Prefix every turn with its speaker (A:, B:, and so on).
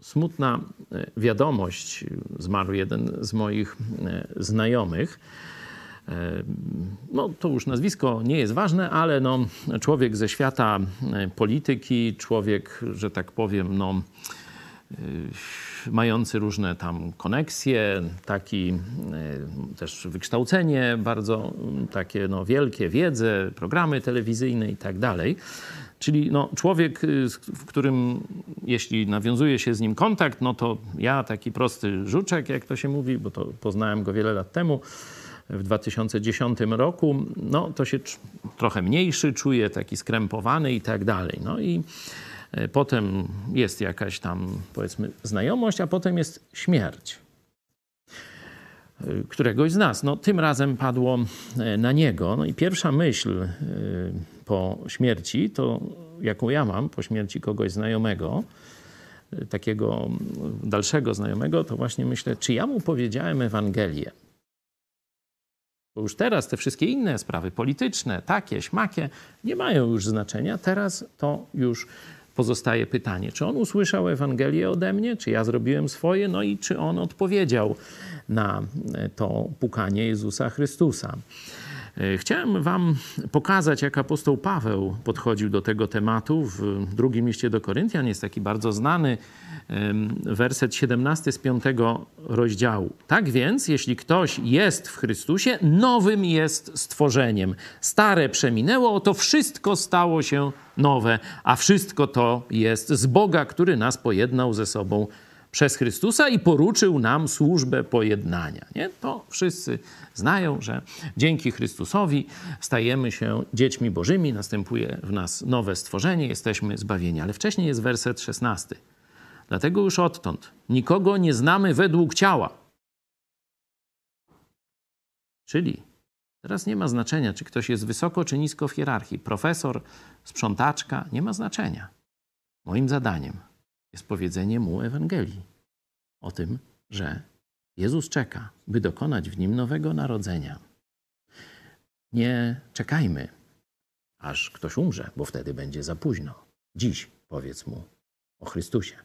A: smutna e, wiadomość. Zmarł jeden z moich e, znajomych. E, no, to już nazwisko nie jest ważne, ale no, człowiek ze świata polityki, człowiek, że tak powiem, no, mający różne tam koneksje, taki też wykształcenie bardzo takie no, wielkie, wiedzę, programy telewizyjne i tak dalej. Czyli no, człowiek, y, w którym jeśli nawiązuje się z nim kontakt, no to ja taki prosty żuczek, jak to się mówi, bo to poznałem go wiele lat temu, w 2010 roku, no to się trochę mniejszy czuje, taki skrępowany i tak dalej. No i e, potem jest jakaś tam, powiedzmy, znajomość, a potem jest śmierć któregoś z nas. No, tym razem padło e, na niego. No i pierwsza myśl po śmierci, to jaką ja mam po śmierci kogoś znajomego, takiego dalszego znajomego, to właśnie myślę, czy ja mu powiedziałem Ewangelię. Bo już teraz te wszystkie inne sprawy polityczne, takie, śmakie, nie mają już znaczenia. Teraz to już pozostaje pytanie, czy on usłyszał Ewangelię ode mnie, czy ja zrobiłem swoje, no i czy on odpowiedział na to pukanie Jezusa Chrystusa. E, chciałem Wam pokazać, jak apostoł Paweł podchodził do tego tematu w drugim liście do Koryntian. Jest taki bardzo znany werset 17 z 5 rozdziału. Tak więc, jeśli ktoś jest w Chrystusie, nowym jest stworzeniem. Stare przeminęło, oto wszystko stało się nowe, a wszystko to jest z Boga, który nas pojednał ze sobą przez Chrystusa i poruczył nam służbę pojednania. Nie? To wszyscy znają, że dzięki Chrystusowi stajemy się dziećmi Bożymi, następuje w nas nowe stworzenie, jesteśmy zbawieni. Ale wcześniej jest werset 16. Dlatego już odtąd nikogo nie znamy według ciała. Czyli teraz nie ma znaczenia, czy ktoś jest wysoko czy nisko w hierarchii. Profesor, sprzątaczka, nie ma znaczenia. Moim zadaniem jest powiedzenie mu Ewangelii o tym, że Jezus czeka, by dokonać w nim nowego narodzenia. Nie czekajmy, aż ktoś umrze, bo wtedy będzie za późno. Dziś powiedz mu o Chrystusie.